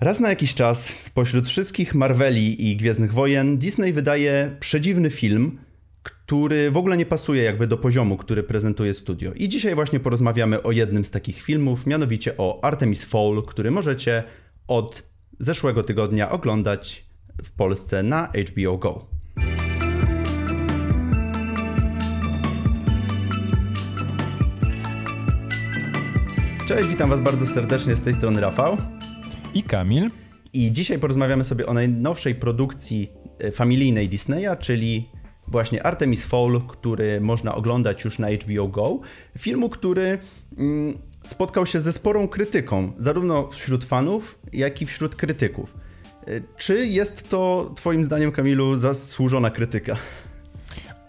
Raz na jakiś czas spośród wszystkich Marveli i Gwiezdnych Wojen Disney wydaje przedziwny film, który w ogóle nie pasuje jakby do poziomu, który prezentuje studio. I dzisiaj właśnie porozmawiamy o jednym z takich filmów, mianowicie o Artemis Fowl, który możecie od zeszłego tygodnia oglądać w Polsce na HBO Go. Cześć, witam Was bardzo serdecznie z tej strony Rafał i Kamil. I dzisiaj porozmawiamy sobie o najnowszej produkcji e, familijnej Disneya, czyli właśnie Artemis Fowl, który można oglądać już na HBO Go. Filmu, który mm, spotkał się ze sporą krytyką, zarówno wśród fanów, jak i wśród krytyków. E, czy jest to, Twoim zdaniem, Kamilu, zasłużona krytyka?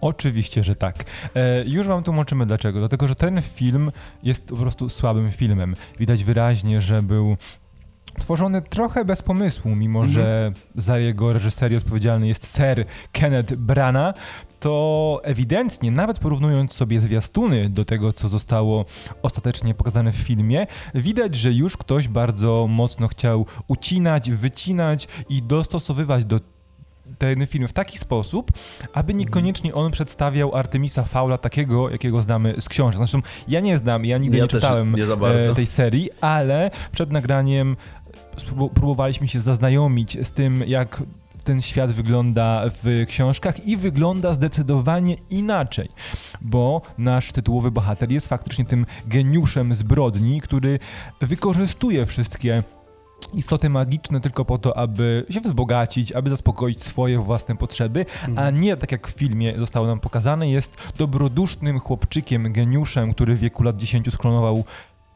Oczywiście, że tak. E, już wam tłumaczymy dlaczego. Dlatego, że ten film jest po prostu słabym filmem. Widać wyraźnie, że był tworzony trochę bez pomysłu, mimo mm -hmm. że za jego reżyserię odpowiedzialny jest Sir Kenneth Branagh, to ewidentnie, nawet porównując sobie zwiastuny do tego, co zostało ostatecznie pokazane w filmie, widać, że już ktoś bardzo mocno chciał ucinać, wycinać i dostosowywać do ten film w taki sposób, aby niekoniecznie on przedstawiał Artemisa Faula takiego, jakiego znamy z książek. Zresztą ja nie znam, ja nigdy ja nie czytałem nie e, tej serii, ale przed nagraniem próbowaliśmy się zaznajomić z tym, jak ten świat wygląda w książkach i wygląda zdecydowanie inaczej, bo nasz tytułowy bohater jest faktycznie tym geniuszem zbrodni, który wykorzystuje wszystkie istoty magiczne tylko po to, aby się wzbogacić, aby zaspokoić swoje własne potrzeby, a mhm. nie tak jak w filmie zostało nam pokazane, jest dobrodusznym chłopczykiem, geniuszem, który w wieku lat 10 sklonował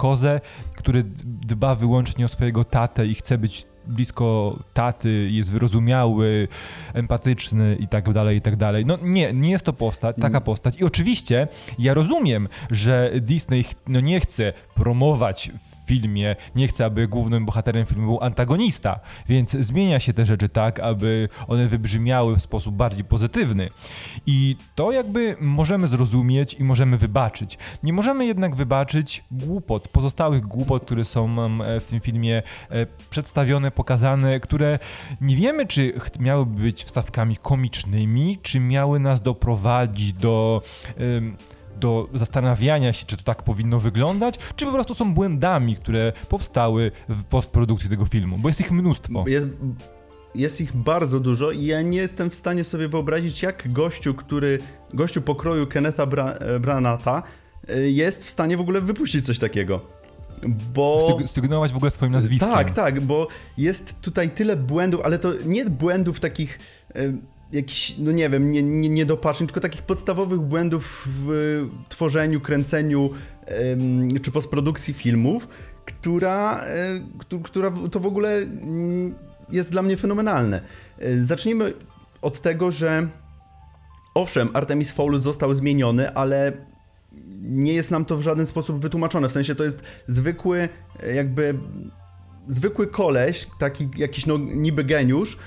kozę, który dba wyłącznie o swojego tatę i chce być blisko taty, jest wyrozumiały, empatyczny i tak dalej, i tak dalej. No nie, nie jest to postać, taka mm. postać. I oczywiście ja rozumiem, że Disney no nie chce promować filmie nie chce, aby głównym bohaterem filmu był antagonista, więc zmienia się te rzeczy tak, aby one wybrzmiały w sposób bardziej pozytywny. I to jakby możemy zrozumieć i możemy wybaczyć. Nie możemy jednak wybaczyć głupot, pozostałych głupot, które są e, w tym filmie e, przedstawione, pokazane, które nie wiemy, czy miały być wstawkami komicznymi, czy miały nas doprowadzić do do zastanawiania się, czy to tak powinno wyglądać, czy po prostu są błędami, które powstały w postprodukcji tego filmu, bo jest ich mnóstwo. Jest, jest ich bardzo dużo i ja nie jestem w stanie sobie wyobrazić, jak gościu, który, gościu pokroju Kennetha Bra Branata e, jest w stanie w ogóle wypuścić coś takiego. Bo... Sygnować w ogóle swoim nazwiskiem. Tak, tak, bo jest tutaj tyle błędów, ale to nie błędów takich e, jakichś, no nie wiem, nie, nie, tylko takich podstawowych błędów w tworzeniu, kręceniu czy postprodukcji filmów, która, y, która to w ogóle mm, jest dla mnie fenomenalne. Y, zacznijmy od tego, że owszem, Artemis Fowl został zmieniony, ale nie jest nam to w żaden sposób wytłumaczone. W sensie to jest zwykły, jakby zwykły koleś, taki jakiś no, niby geniusz,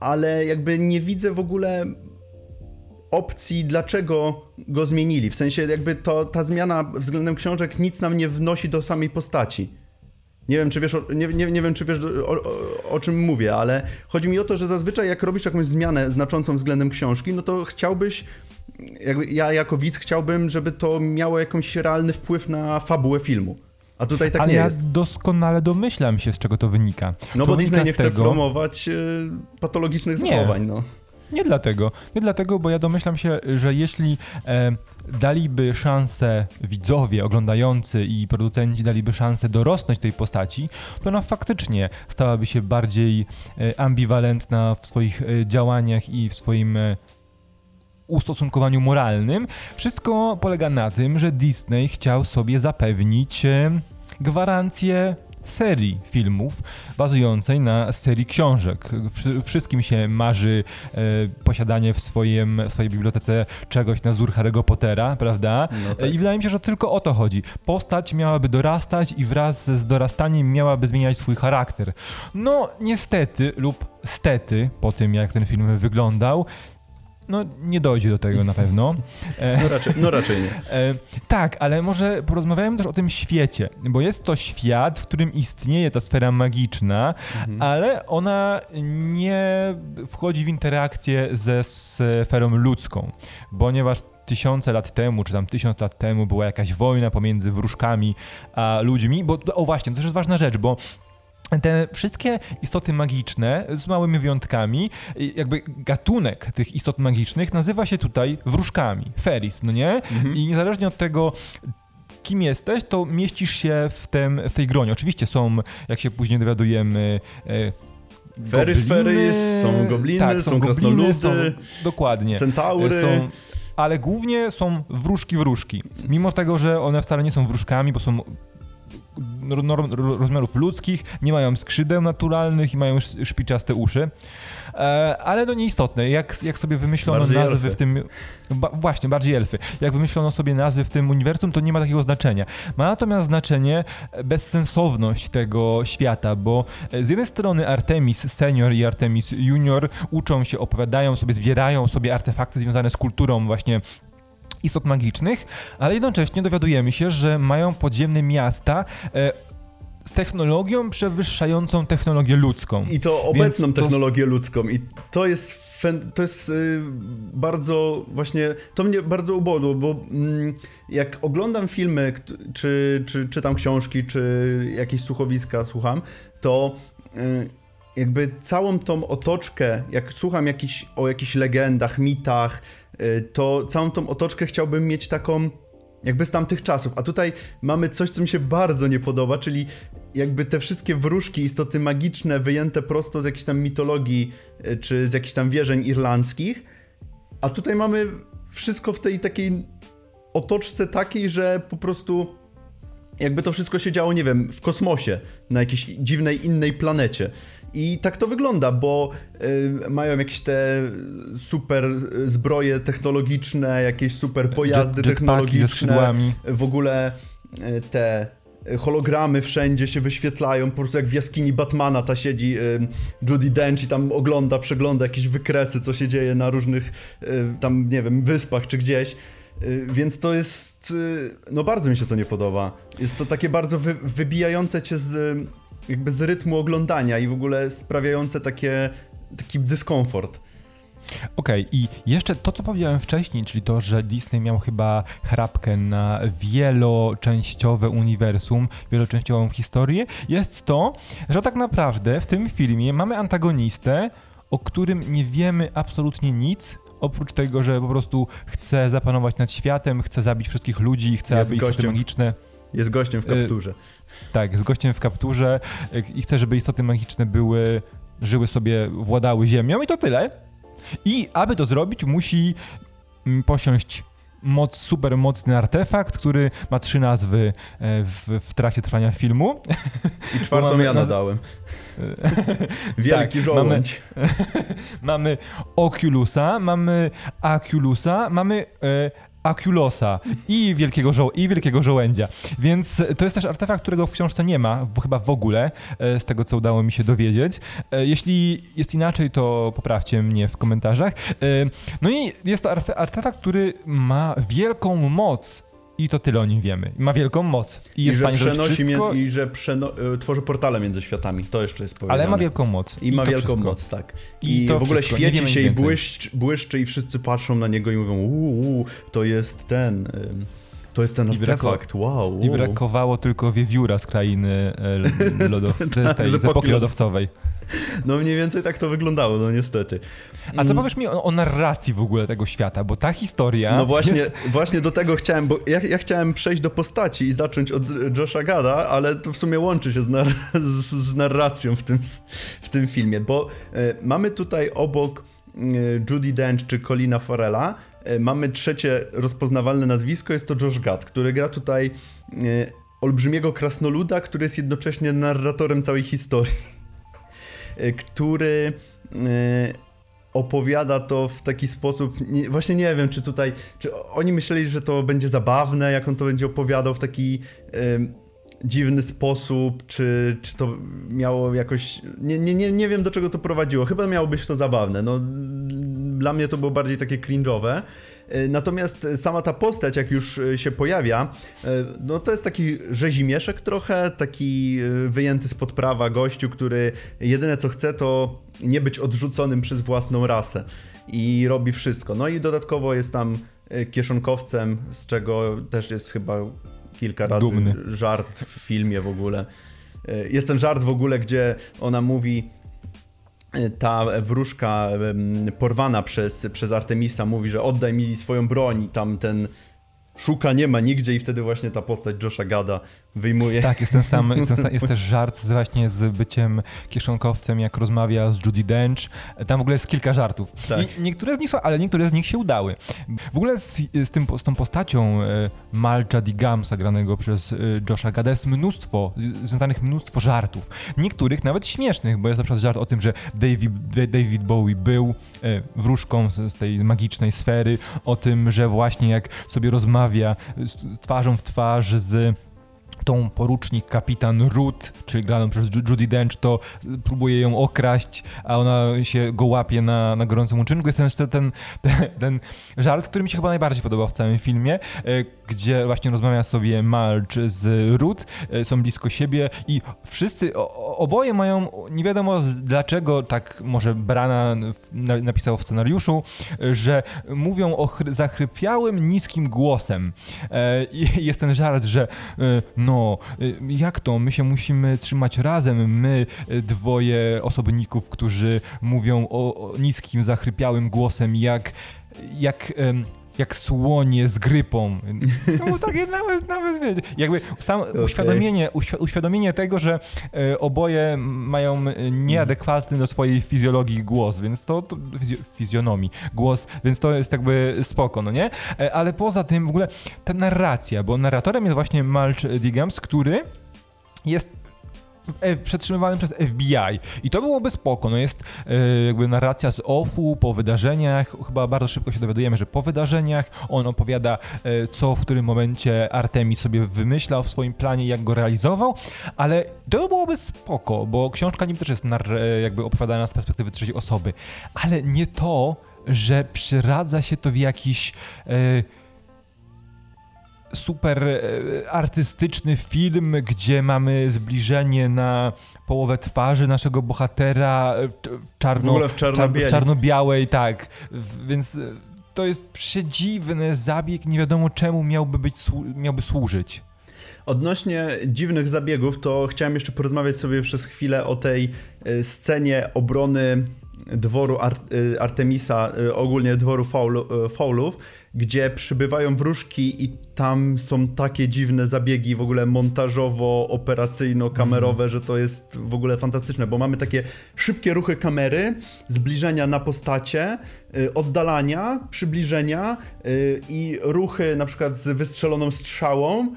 ale jakby nie widzę w ogóle opcji, dlaczego go zmienili. W sensie jakby to, ta zmiana względem książek nic nam nie wnosi do samej postaci. Nie wiem, czy wiesz, nie, nie, nie wiem, czy wiesz o, o, o, czym mówię, ale chodzi mi o to, że zazwyczaj jak robisz jakąś zmianę znaczącą względem książki, no to chciałbyś, jakby ja jako widz chciałbym, żeby to miało jakiś realny wpływ na fabułę filmu. A tutaj tak Ale nie ja jest. doskonale domyślam się, z czego to wynika. No to bo Disney nie chce tego... promować y, patologicznych zachowań, no. Nie dlatego. Nie dlatego, bo ja domyślam się, że jeśli e, daliby szansę widzowie, oglądający i producenci daliby szansę dorosnąć tej postaci, to ona faktycznie stałaby się bardziej e, ambiwalentna w swoich e, działaniach i w swoim e, ustosunkowaniu moralnym. Wszystko polega na tym, że Disney chciał sobie zapewnić e, gwarancję serii filmów bazującej na serii książek. Wszystkim się marzy e, posiadanie w, swoim, w swojej bibliotece czegoś na wzór Harry'ego Pottera, prawda? No tak. I wydaje mi się, że tylko o to chodzi. Postać miałaby dorastać i wraz z dorastaniem miałaby zmieniać swój charakter. No, niestety lub stety, po tym jak ten film wyglądał, no nie dojdzie do tego na pewno. No raczej, no raczej nie. E, tak, ale może porozmawiajmy też o tym świecie, bo jest to świat, w którym istnieje ta sfera magiczna, mhm. ale ona nie wchodzi w interakcję ze sferą ludzką, ponieważ tysiące lat temu, czy tam tysiąc lat temu była jakaś wojna pomiędzy wróżkami a ludźmi, bo o właśnie, to też jest ważna rzecz, bo te wszystkie istoty magiczne, z małymi wyjątkami, jakby gatunek tych istot magicznych nazywa się tutaj wróżkami, feris, no nie? Mhm. I niezależnie od tego, kim jesteś, to mieścisz się w, tym, w tej gronie. Oczywiście są, jak się później dowiadujemy, e, Ferys, Ferys, są gobliny, tak, są, są gobliny, są, dokładnie. Centaury. Są, ale głównie są wróżki wróżki. Mimo tego, że one wcale nie są wróżkami, bo są rozmiarów ludzkich, nie mają skrzydeł naturalnych i mają szpiczaste uszy. E, ale to nieistotne. Jak, jak sobie wymyślono bardziej nazwy elfy. w tym. Ba, właśnie, bardziej elfy. Jak wymyślono sobie nazwy w tym uniwersum, to nie ma takiego znaczenia. Ma natomiast znaczenie bezsensowność tego świata, bo z jednej strony Artemis Senior i Artemis Junior uczą się, opowiadają sobie, zbierają sobie artefakty związane z kulturą właśnie istot magicznych, ale jednocześnie dowiadujemy się, że mają podziemne miasta. E, z technologią przewyższającą technologię ludzką. I to obecną to... technologię ludzką. I to jest to jest y, bardzo właśnie, to mnie bardzo ubodło, bo mm, jak oglądam filmy, czy, czy czytam książki, czy jakieś słuchowiska słucham, to y, jakby całą tą otoczkę, jak słucham jakiś, o jakichś legendach, mitach, Y, to całą tą otoczkę chciałbym mieć taką jakby z tamtych czasów. A tutaj mamy coś, co mi się bardzo nie podoba, czyli jakby te wszystkie wróżki, istoty magiczne wyjęte prosto z jakiejś tam mitologii, y, czy z jakichś tam wierzeń irlandzkich. A tutaj mamy wszystko w tej takiej otoczce takiej, że po prostu jakby to wszystko się działo, nie wiem, w kosmosie, na jakiejś dziwnej innej planecie. I tak to wygląda, bo y, mają jakieś te super zbroje technologiczne, jakieś super pojazdy Jet, technologiczne. W ogóle y, te hologramy wszędzie się wyświetlają, po prostu jak w jaskini Batmana ta siedzi y, Judy Dench i tam ogląda, przegląda jakieś wykresy, co się dzieje na różnych y, tam, nie wiem, wyspach czy gdzieś. Y, więc to jest, y, no bardzo mi się to nie podoba. Jest to takie bardzo wy, wybijające cię z jakby z rytmu oglądania i w ogóle sprawiające takie, taki dyskomfort. Okej, okay, i jeszcze to, co powiedziałem wcześniej, czyli to, że Disney miał chyba chrapkę na wieloczęściowe uniwersum, wieloczęściową historię, jest to, że tak naprawdę w tym filmie mamy antagonistę, o którym nie wiemy absolutnie nic, oprócz tego, że po prostu chce zapanować nad światem, chce zabić wszystkich ludzi, chce, jest aby istoty magiczne... Jest gościem w kapturze. Tak, z gościem w kapturze i chce, żeby istoty magiczne były, żyły sobie, władały ziemią i to tyle. I aby to zrobić, musi mm, posiąść moc, super mocny artefakt, który ma trzy nazwy e, w, w trakcie trwania filmu. I czwartą mamy, ja nadałem. Wielki tak, żołądź. Mamy, mamy Oculusa, mamy Aculusa, mamy e, Aculosa i wielkiego, żo i wielkiego żołędzia. Więc to jest też artefakt, którego w książce nie ma, chyba w ogóle, e, z tego co udało mi się dowiedzieć. E, jeśli jest inaczej, to poprawcie mnie w komentarzach. E, no i jest to artefakt, który ma wielką moc i to tyle o nim wiemy. Ma wielką moc. I jest I że przenosi wszystko... I że przeno- y, tworzy portale między światami. To jeszcze jest powiedziane. Ale ma wielką moc. I, I ma wielką wszystko. moc, tak. I, I w ogóle wszystko. świeci się i błyszczy, błyszczy i wszyscy patrzą na niego i mówią uuu, to jest ten... To jest ten I artefakt, wow, I brakowało tylko wiewióra z krainy e, lodow... tej, z epoki lodowcowej. No mniej więcej tak to wyglądało, no niestety. A co mm. powiesz mi o, o narracji w ogóle tego świata, bo ta historia... No właśnie, jest... właśnie do tego chciałem, bo ja, ja, chciałem przejść do postaci i zacząć od Josha Gada, ale to w sumie łączy się z, nar z, z narracją w tym, w tym filmie, bo e, mamy tutaj obok e, Judy Dench czy Colina Farella mamy trzecie rozpoznawalne nazwisko, jest to Josh Gad, który gra tutaj e, olbrzymiego krasnoluda, który jest jednocześnie narratorem całej historii. E, który e, opowiada to w taki sposób, nie, właśnie nie wiem, czy tutaj, czy oni myśleli, że to będzie zabawne, jak on to będzie opowiadał w taki dziwny sposób, czy, czy to miało jakoś, nie, nie, nie, nie wiem do czego to prowadziło, chyba miało być to zabawne, no dla mnie to było bardziej takie cringe'owe. E, natomiast sama ta postać, jak już e, się pojawia, e, no to jest taki rzezimieszek trochę, taki wyjęty spod prawa gościu, który jedyne co chce to nie być odrzuconym przez własną rasę i robi wszystko. No i dodatkowo jest tam kieszonkowcem, z czego też jest chyba kilka razy Dumny. żart w filmie w ogóle. Jest ten żart w ogóle, gdzie ona mówi ta wróżka porwana przez, przez Artemisa mówi, że oddaj mi swoją broń i tam ten szuka, nie ma nigdzie i wtedy właśnie ta postać Josha Gada wyjmuje. Tak, jest ten sam, jest, ten, jest też żart z, właśnie z byciem kieszonkowcem, jak rozmawia z Judy Dench. Tam w ogóle jest kilka żartów. Tak. I niektóre z nich są, ale niektóre z nich się udały. W ogóle z, z, tym, z tą postacią e, Malcha Digamsa, granego przez e, Josha Gada, jest mnóstwo, związanych mnóstwo żartów. Niektórych nawet śmiesznych, bo jest na przykład żart o tym, że David, David Bowie był e, wróżką z, z tej magicznej sfery, o tym, że właśnie jak sobie rozmawia twarzą w twarz z tą porucznik kapitan Ruth, czyli graną przez Judy Dench, to próbuje ją okraść, a ona się go łapie na, na gorącym uczynku. Jest ten, ten, ten, ten żart, który mi się chyba najbardziej podobał w całym filmie, e, gdzie właśnie rozmawia sobie Marge z Ruth, e, są blisko siebie i wszyscy, oboje mają, nie wiadomo dlaczego, tak może Brana napisał w scenariuszu, że mówią o zachrypiałym, niskim głosem. E, I jest ten żart, że no Y, jak to? My się musimy trzymać razem, my y, dwoje osobników, którzy mówią o, o niskim, zachrypiałym głosem, jak, jak jak słonie z grypą. No takie nawet, nawet wiecie, jakby sam okay. uświadomienie, uświadomienie tego, że e, oboje mają nieadekwatny do swojej fizjologii głos, więc to, to fizjonomii, głos, więc to jest jakby spoko, no nie? E, ale poza tym w ogóle ta narracja, bo narratorem jest właśnie Malch Diggams, który jest przetrzymywany przez FBI. I to byłoby spoko. No jest e, jakby narracja z OFU po wydarzeniach. Chyba bardzo szybko się dowiadujemy, że po wydarzeniach on opowiada, e, co w którym momencie Artemis sobie wymyślał w swoim planie, jak go realizował, ale to byłoby spoko, bo książka nim też jest e, jakby opowiadana z perspektywy trzeciej osoby, ale nie to, że przyradza się to w jakiś super e, artystyczny film, gdzie mamy zbliżenie na połowę twarzy naszego bohatera w, czarno, w, w czarno-białej, tak. Więc e, to jest przedziwny zabieg, nie wiadomo czemu miałby, być, miałby służyć. Odnośnie dziwnych zabiegów, to chciałem jeszcze porozmawiać sobie przez chwilę o tej e, scenie obrony dworu Artemisa, ogólnie dworu faulów, gdzie przybywają wróżki i tam są takie dziwne zabiegi w ogóle montażowo-operacyjno-kamerowe, mm. że to jest w ogóle fantastyczne, bo mamy takie szybkie ruchy kamery, zbliżenia na postacie, y, oddalania, przybliżenia y, i ruchy na przykład z wystrzeloną strzałą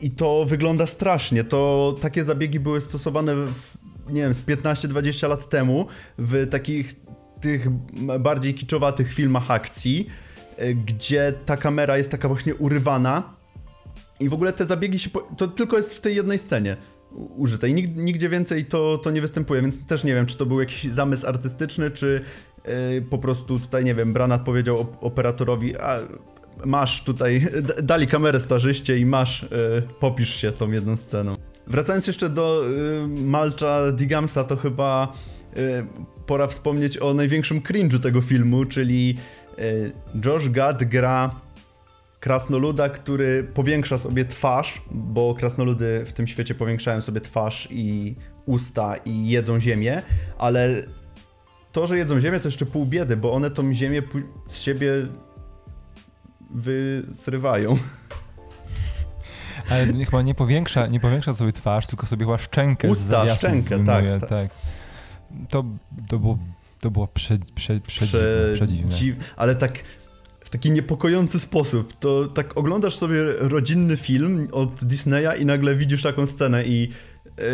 i to wygląda strasznie. To takie zabiegi były stosowane w, nie wiem, z 15-20 lat temu w takich tych bardziej kiczowatych filmach akcji gdzie ta kamera jest taka właśnie urywana i w ogóle te zabiegi się. To tylko jest w tej jednej scenie użyte i nigdzie więcej to, to nie występuje, więc też nie wiem, czy to był jakiś zamysł artystyczny, czy yy, po prostu tutaj, nie wiem, Branat powiedział operatorowi, a masz tutaj, dali kamerę starzyście i masz, yy, popisz się tą jedną sceną. Wracając jeszcze do yy, Malcha Digamsa, to chyba pora wspomnieć o największym cringe'u tego filmu, czyli Josh Gad gra krasnoluda, który powiększa sobie twarz, bo krasnoludy w tym świecie powiększają sobie twarz i usta i jedzą ziemię, ale to, że jedzą ziemię to jeszcze pół biedy, bo one tą ziemię z siebie wysrywają. Ale chyba nie powiększa, nie powiększa sobie twarz, tylko sobie chyba szczękę Usta, z szczękę, tak, tak. tak. To, to było to było prze, prze, przedziwne, przedziwne. Ale tak w taki niepokojący sposób. To tak oglądasz sobie rodzinny film od Disneya i nagle widzisz taką scenę i yy,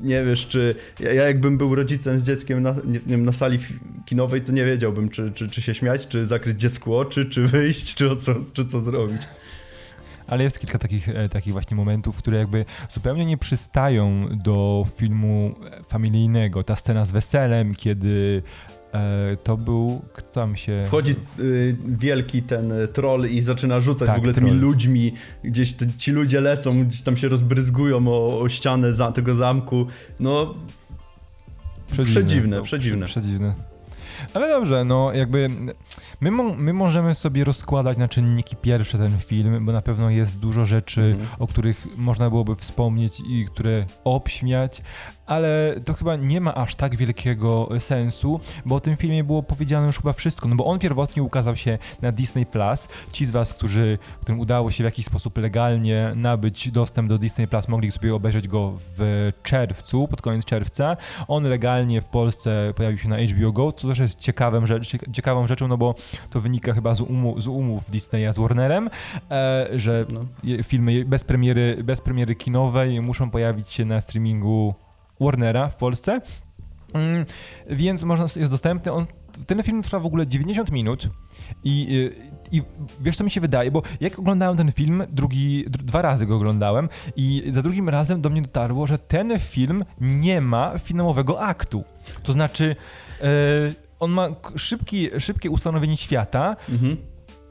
nie wiesz, czy ja, ja, jakbym był rodzicem z dzieckiem na, nie, wiem, na sali kinowej, to nie wiedziałbym, czy, czy, czy się śmiać, czy zakryć dziecku oczy, czy wyjść, czy, co, czy co zrobić ale jest kilka takich, e, takich właśnie momentów, które jakby zupełnie nie przystają do filmu familijnego. Ta scena z weselem, kiedy E, to był, kto tam się... Wchodzi y, wielki ten troll i zaczyna rzucać tak, w ogóle tymi troll. ludźmi, gdzieś te, ci ludzie lecą, gdzieś tam się rozbryzgują o, o ścianę za, tego zamku, no... Przedziwne, przedziwne. przedziwne. przedziwne. Ale dobrze, no jakby my, my możemy sobie rozkładać na czynniki pierwsze ten film, bo na pewno jest dużo rzeczy, mhm. o których można byłoby wspomnieć i które obśmiać, ale to chyba nie ma aż tak wielkiego sensu, bo o tym filmie było powiedziane już chyba wszystko, no bo on pierwotnie ukazał się na Disney Plus. Ci z was, którzy, którym udało się w jakiś sposób legalnie nabyć dostęp do Disney Plus, mogli sobie obejrzeć go w czerwcu, pod koniec czerwca. On legalnie w Polsce pojawił się na HBO Go, co też jest rzecz, ciekawą rzeczą, no bo to wynika chyba z, umu, z umów Disneya z Warnerem, e, że no. filmy bez premiery, bez premiery kinowej muszą pojawić się na streamingu Warnera w Polsce. Mm, więc można, jest dostępny. On, ten film trwa w ogóle 90 minut i, i, wiesz co mi się wydaje, bo jak oglądałem ten film, drugi, dwa razy go oglądałem i za drugim razem do mnie dotarło, że ten film nie ma filmowego aktu. To znaczy yy, on ma szybki, szybkie ustanowienie świata mhm.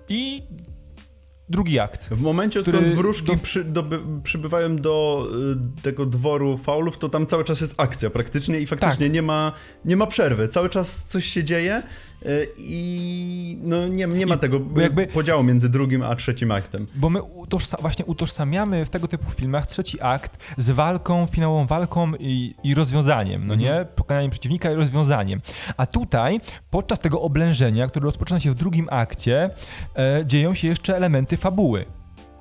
i drugi akt. W momencie, który odkąd wróżki do... Przy, do, przybywają do y, tego dworu faulów, to tam cały czas jest akcja praktycznie i faktycznie tak. nie, ma, nie ma przerwy. Cały czas coś się dzieje i no nie, nie ma I tego jakby, podziału między drugim a trzecim aktem. Bo my utożsa właśnie utożsamiamy w tego typu filmach trzeci akt z walką, finałową walką i, i rozwiązaniem, no nie? Mhm. Pokonaniem przeciwnika i rozwiązaniem. A tutaj, podczas tego oblężenia, które rozpoczyna się w drugim akcie, e, dzieją się jeszcze elementy fabuły.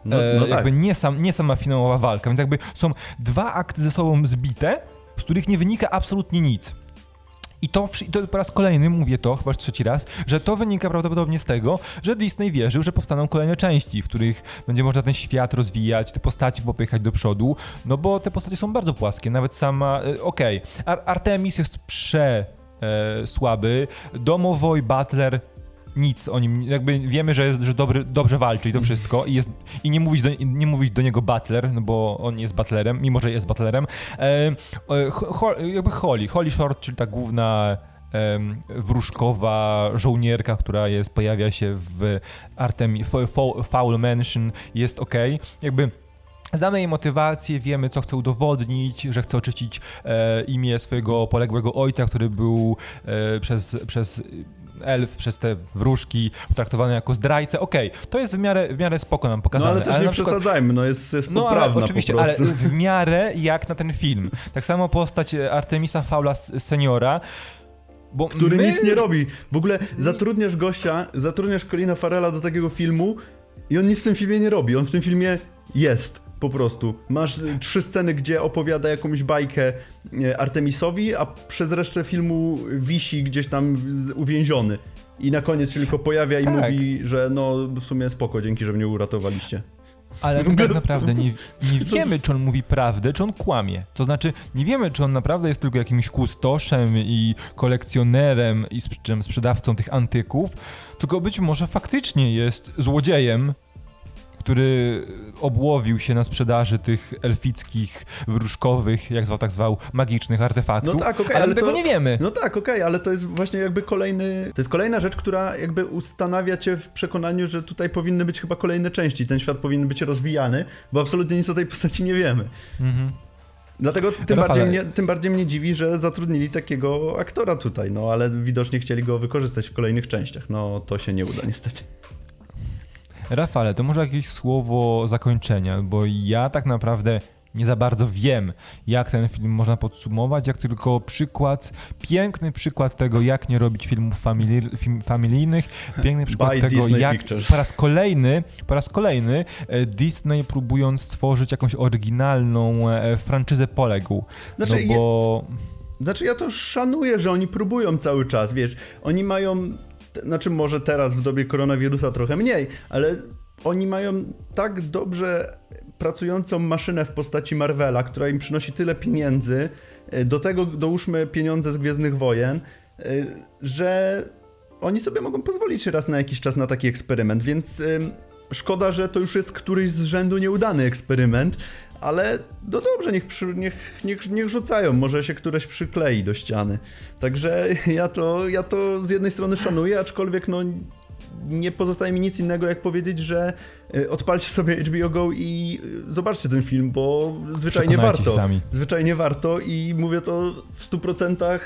No, no e, tak. Jakby nie, sam, nie sama finałowa walka, więc jakby są dwa akty ze sobą zbite, z których nie wynika absolutnie nic. I to, to, po raz kolejny mówię to, chyba trzeci raz, że to wynika prawdopodobnie z tego, że Disney wierzył, że powstaną kolejne części, w których będzie można ten świat rozwijać, te postaci popychać do przodu, no bo te postacie są bardzo płaskie, nawet sama, e, okej, okay. Ar Artemis jest prze e, słaby, Domowoj Butler nic o nim, jakby wiemy, że, jest, że dobry, dobrze walczy i to wszystko i, jest, i nie, mówić do, nie mówić do niego butler, no bo on jest butlerem, mimo że jest butlerem. E, ho, jakby Holly, Holly Short, czyli ta główna e, wróżkowa żołnierka, która jest, pojawia się w Artemi, Foul Mansion, jest ok. Jakby Znamy jej motywację, wiemy, co chce udowodnić, że chce oczyścić e, imię swojego poległego ojca, który był e, przez, przez elf, przez te wróżki traktowany jako zdrajcę. Okej, okay, to jest w miarę, w miarę spoko nam pokazane. No ale też ale nie przykład... przesadzajmy, no jest, jest no, ale, oczywiście, ale w miarę jak na ten film. Tak samo postać Artemisa Faula seniora, bo który my... nic nie robi. W ogóle zatrudniasz gościa, zatrudniasz Colina Farela do takiego filmu i on nic w tym filmie nie robi. On w tym filmie jest. Po prostu. Masz trzy sceny, gdzie opowiada jakąś bajkę e, Artemisowi, a przez resztę filmu wisi gdzieś tam uwięziony. I na koniec się tylko pojawia i tak. mówi, że no w sumie spoko, dzięki, że mnie uratowaliście. Ale my tak naprawdę nie, nie wiemy, czy on mówi prawdę, czy on kłamie. To znaczy, nie wiemy, czy on naprawdę jest tylko jakimś kustoszem i kolekcjonerem i sprzedawcą tych antyków, tylko być może faktycznie jest złodziejem, który obłowił się na sprzedaży tych elfickich, wróżkowych, jak zwał, tak zwał, magicznych artefaktów. No tak, okay, ale, ale tego nie wiemy. No tak, okej, okay, ale to jest właśnie jakby kolejny, to jest kolejna rzecz, która jakby ustanawia cię w przekonaniu, że tutaj powinny być chyba kolejne części, ten świat powinien być rozwijany, bo absolutnie nic o tej postaci nie wiemy. Mhm. Dlatego tym bardziej, mnie, tym bardziej mnie dziwi, że zatrudnili takiego aktora tutaj, no ale widocznie chcieli go wykorzystać w kolejnych częściach. No to się nie uda niestety. Rafale, to może jakieś słowo zakończenia, bo ja tak naprawdę nie za bardzo wiem, jak ten film można podsumować, jak tylko przykład, piękny przykład tego, jak nie robić filmów famili film familijnych, piękny przykład By tego, Disney jak Pictures. po raz kolejny, po raz kolejny e, Disney próbując stworzyć jakąś oryginalną e, franczyzę poległ. Znaczy, no bo... Ja, znaczy ja to szanuję, że oni próbują cały czas, wiesz, oni mają znaczy może teraz w dobie koronawirusa trochę mniej, ale oni mają tak dobrze pracującą maszynę w postaci Marvela, która im przynosi tyle pieniędzy, e, do tego dołóżmy pieniądze z Gwiezdnych Wojen, e, że oni sobie mogą pozwolić raz na jakiś czas na taki eksperyment, więc szkoda, że to już jest któryś z rzędu nieudany eksperyment, ale no dobrze, niech, przy, niech, niech, niech rzucają, może się któreś przyklei do ściany. Także ja to, ja to z jednej strony szanuję, aczkolwiek no nie pozostaje mi nic innego, jak powiedzieć, że y, odpalcie sobie HBO Go i y, zobaczcie ten film, bo zwyczajnie warto. Sami. Zwyczajnie warto i mówię to w 100%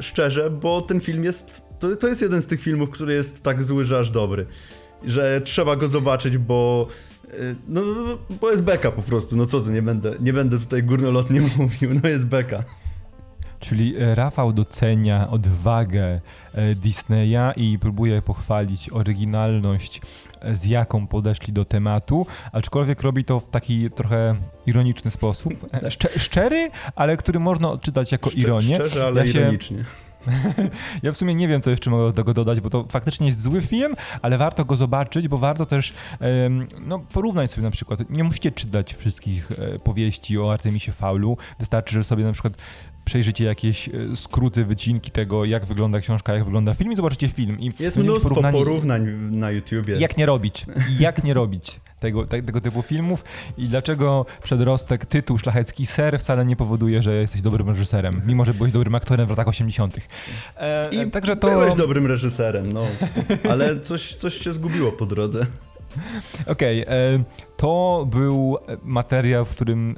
szczerze, bo ten film jest. To, to jest jeden z tych filmów, który jest tak zły, że aż dobry. Że trzeba go zobaczyć, bo. Y, no, bo jest beka po prostu. No co tu, nie będę, nie będę tutaj górnolotnie mówił. No jest beka. Czyli e, Rafał docenia odwagę e, Disneya i próbuje pochwalić oryginalność, e, z jaką podeszli do tematu, aczkolwiek robi to w taki trochę ironiczny sposób. szczery, ale który można odczytać jako ironię. Szczerze, ale ja się... ironicznie. Ja w sumie nie wiem, co jeszcze mogę do tego dodać, bo to faktycznie jest zły film, ale warto go zobaczyć, bo warto też no, porównać sobie na przykład. Nie musicie czytać wszystkich powieści o Artemisie Faulu. Wystarczy, że sobie na przykład przejrzycie jakieś e, skróty, wycinki tego, jak wygląda książka, jak wygląda film i zobaczycie film. I jest mnóstwo porównań na YouTubie. Jak nie robić, jak nie robić tego, tego typu filmów i dlaczego przedrostek, tytuł Szlachecki Ser wcale nie powoduje, że jesteś dobrym reżyserem, mimo że byłeś dobrym aktorem w latach 80. E, I także to... byłeś dobrym reżyserem, no, ale coś, coś się zgubiło po drodze. Okej, okay, e, to był materiał, w którym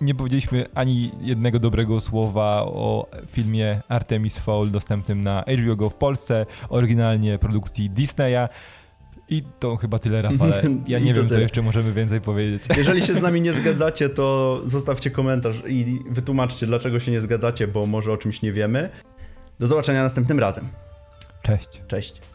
nie powiedzieliśmy ani jednego dobrego słowa o filmie Artemis Fowl dostępnym na HBO Go w Polsce, oryginalnie produkcji Disneya. I to chyba tyle, Rafale. Ja nie wiem, co jeszcze możemy więcej powiedzieć. Jeżeli się z nami nie zgadzacie, to zostawcie komentarz i wytłumaczcie, dlaczego się nie zgadzacie, bo może o czymś nie wiemy. Do zobaczenia następnym razem. Cześć. Cześć.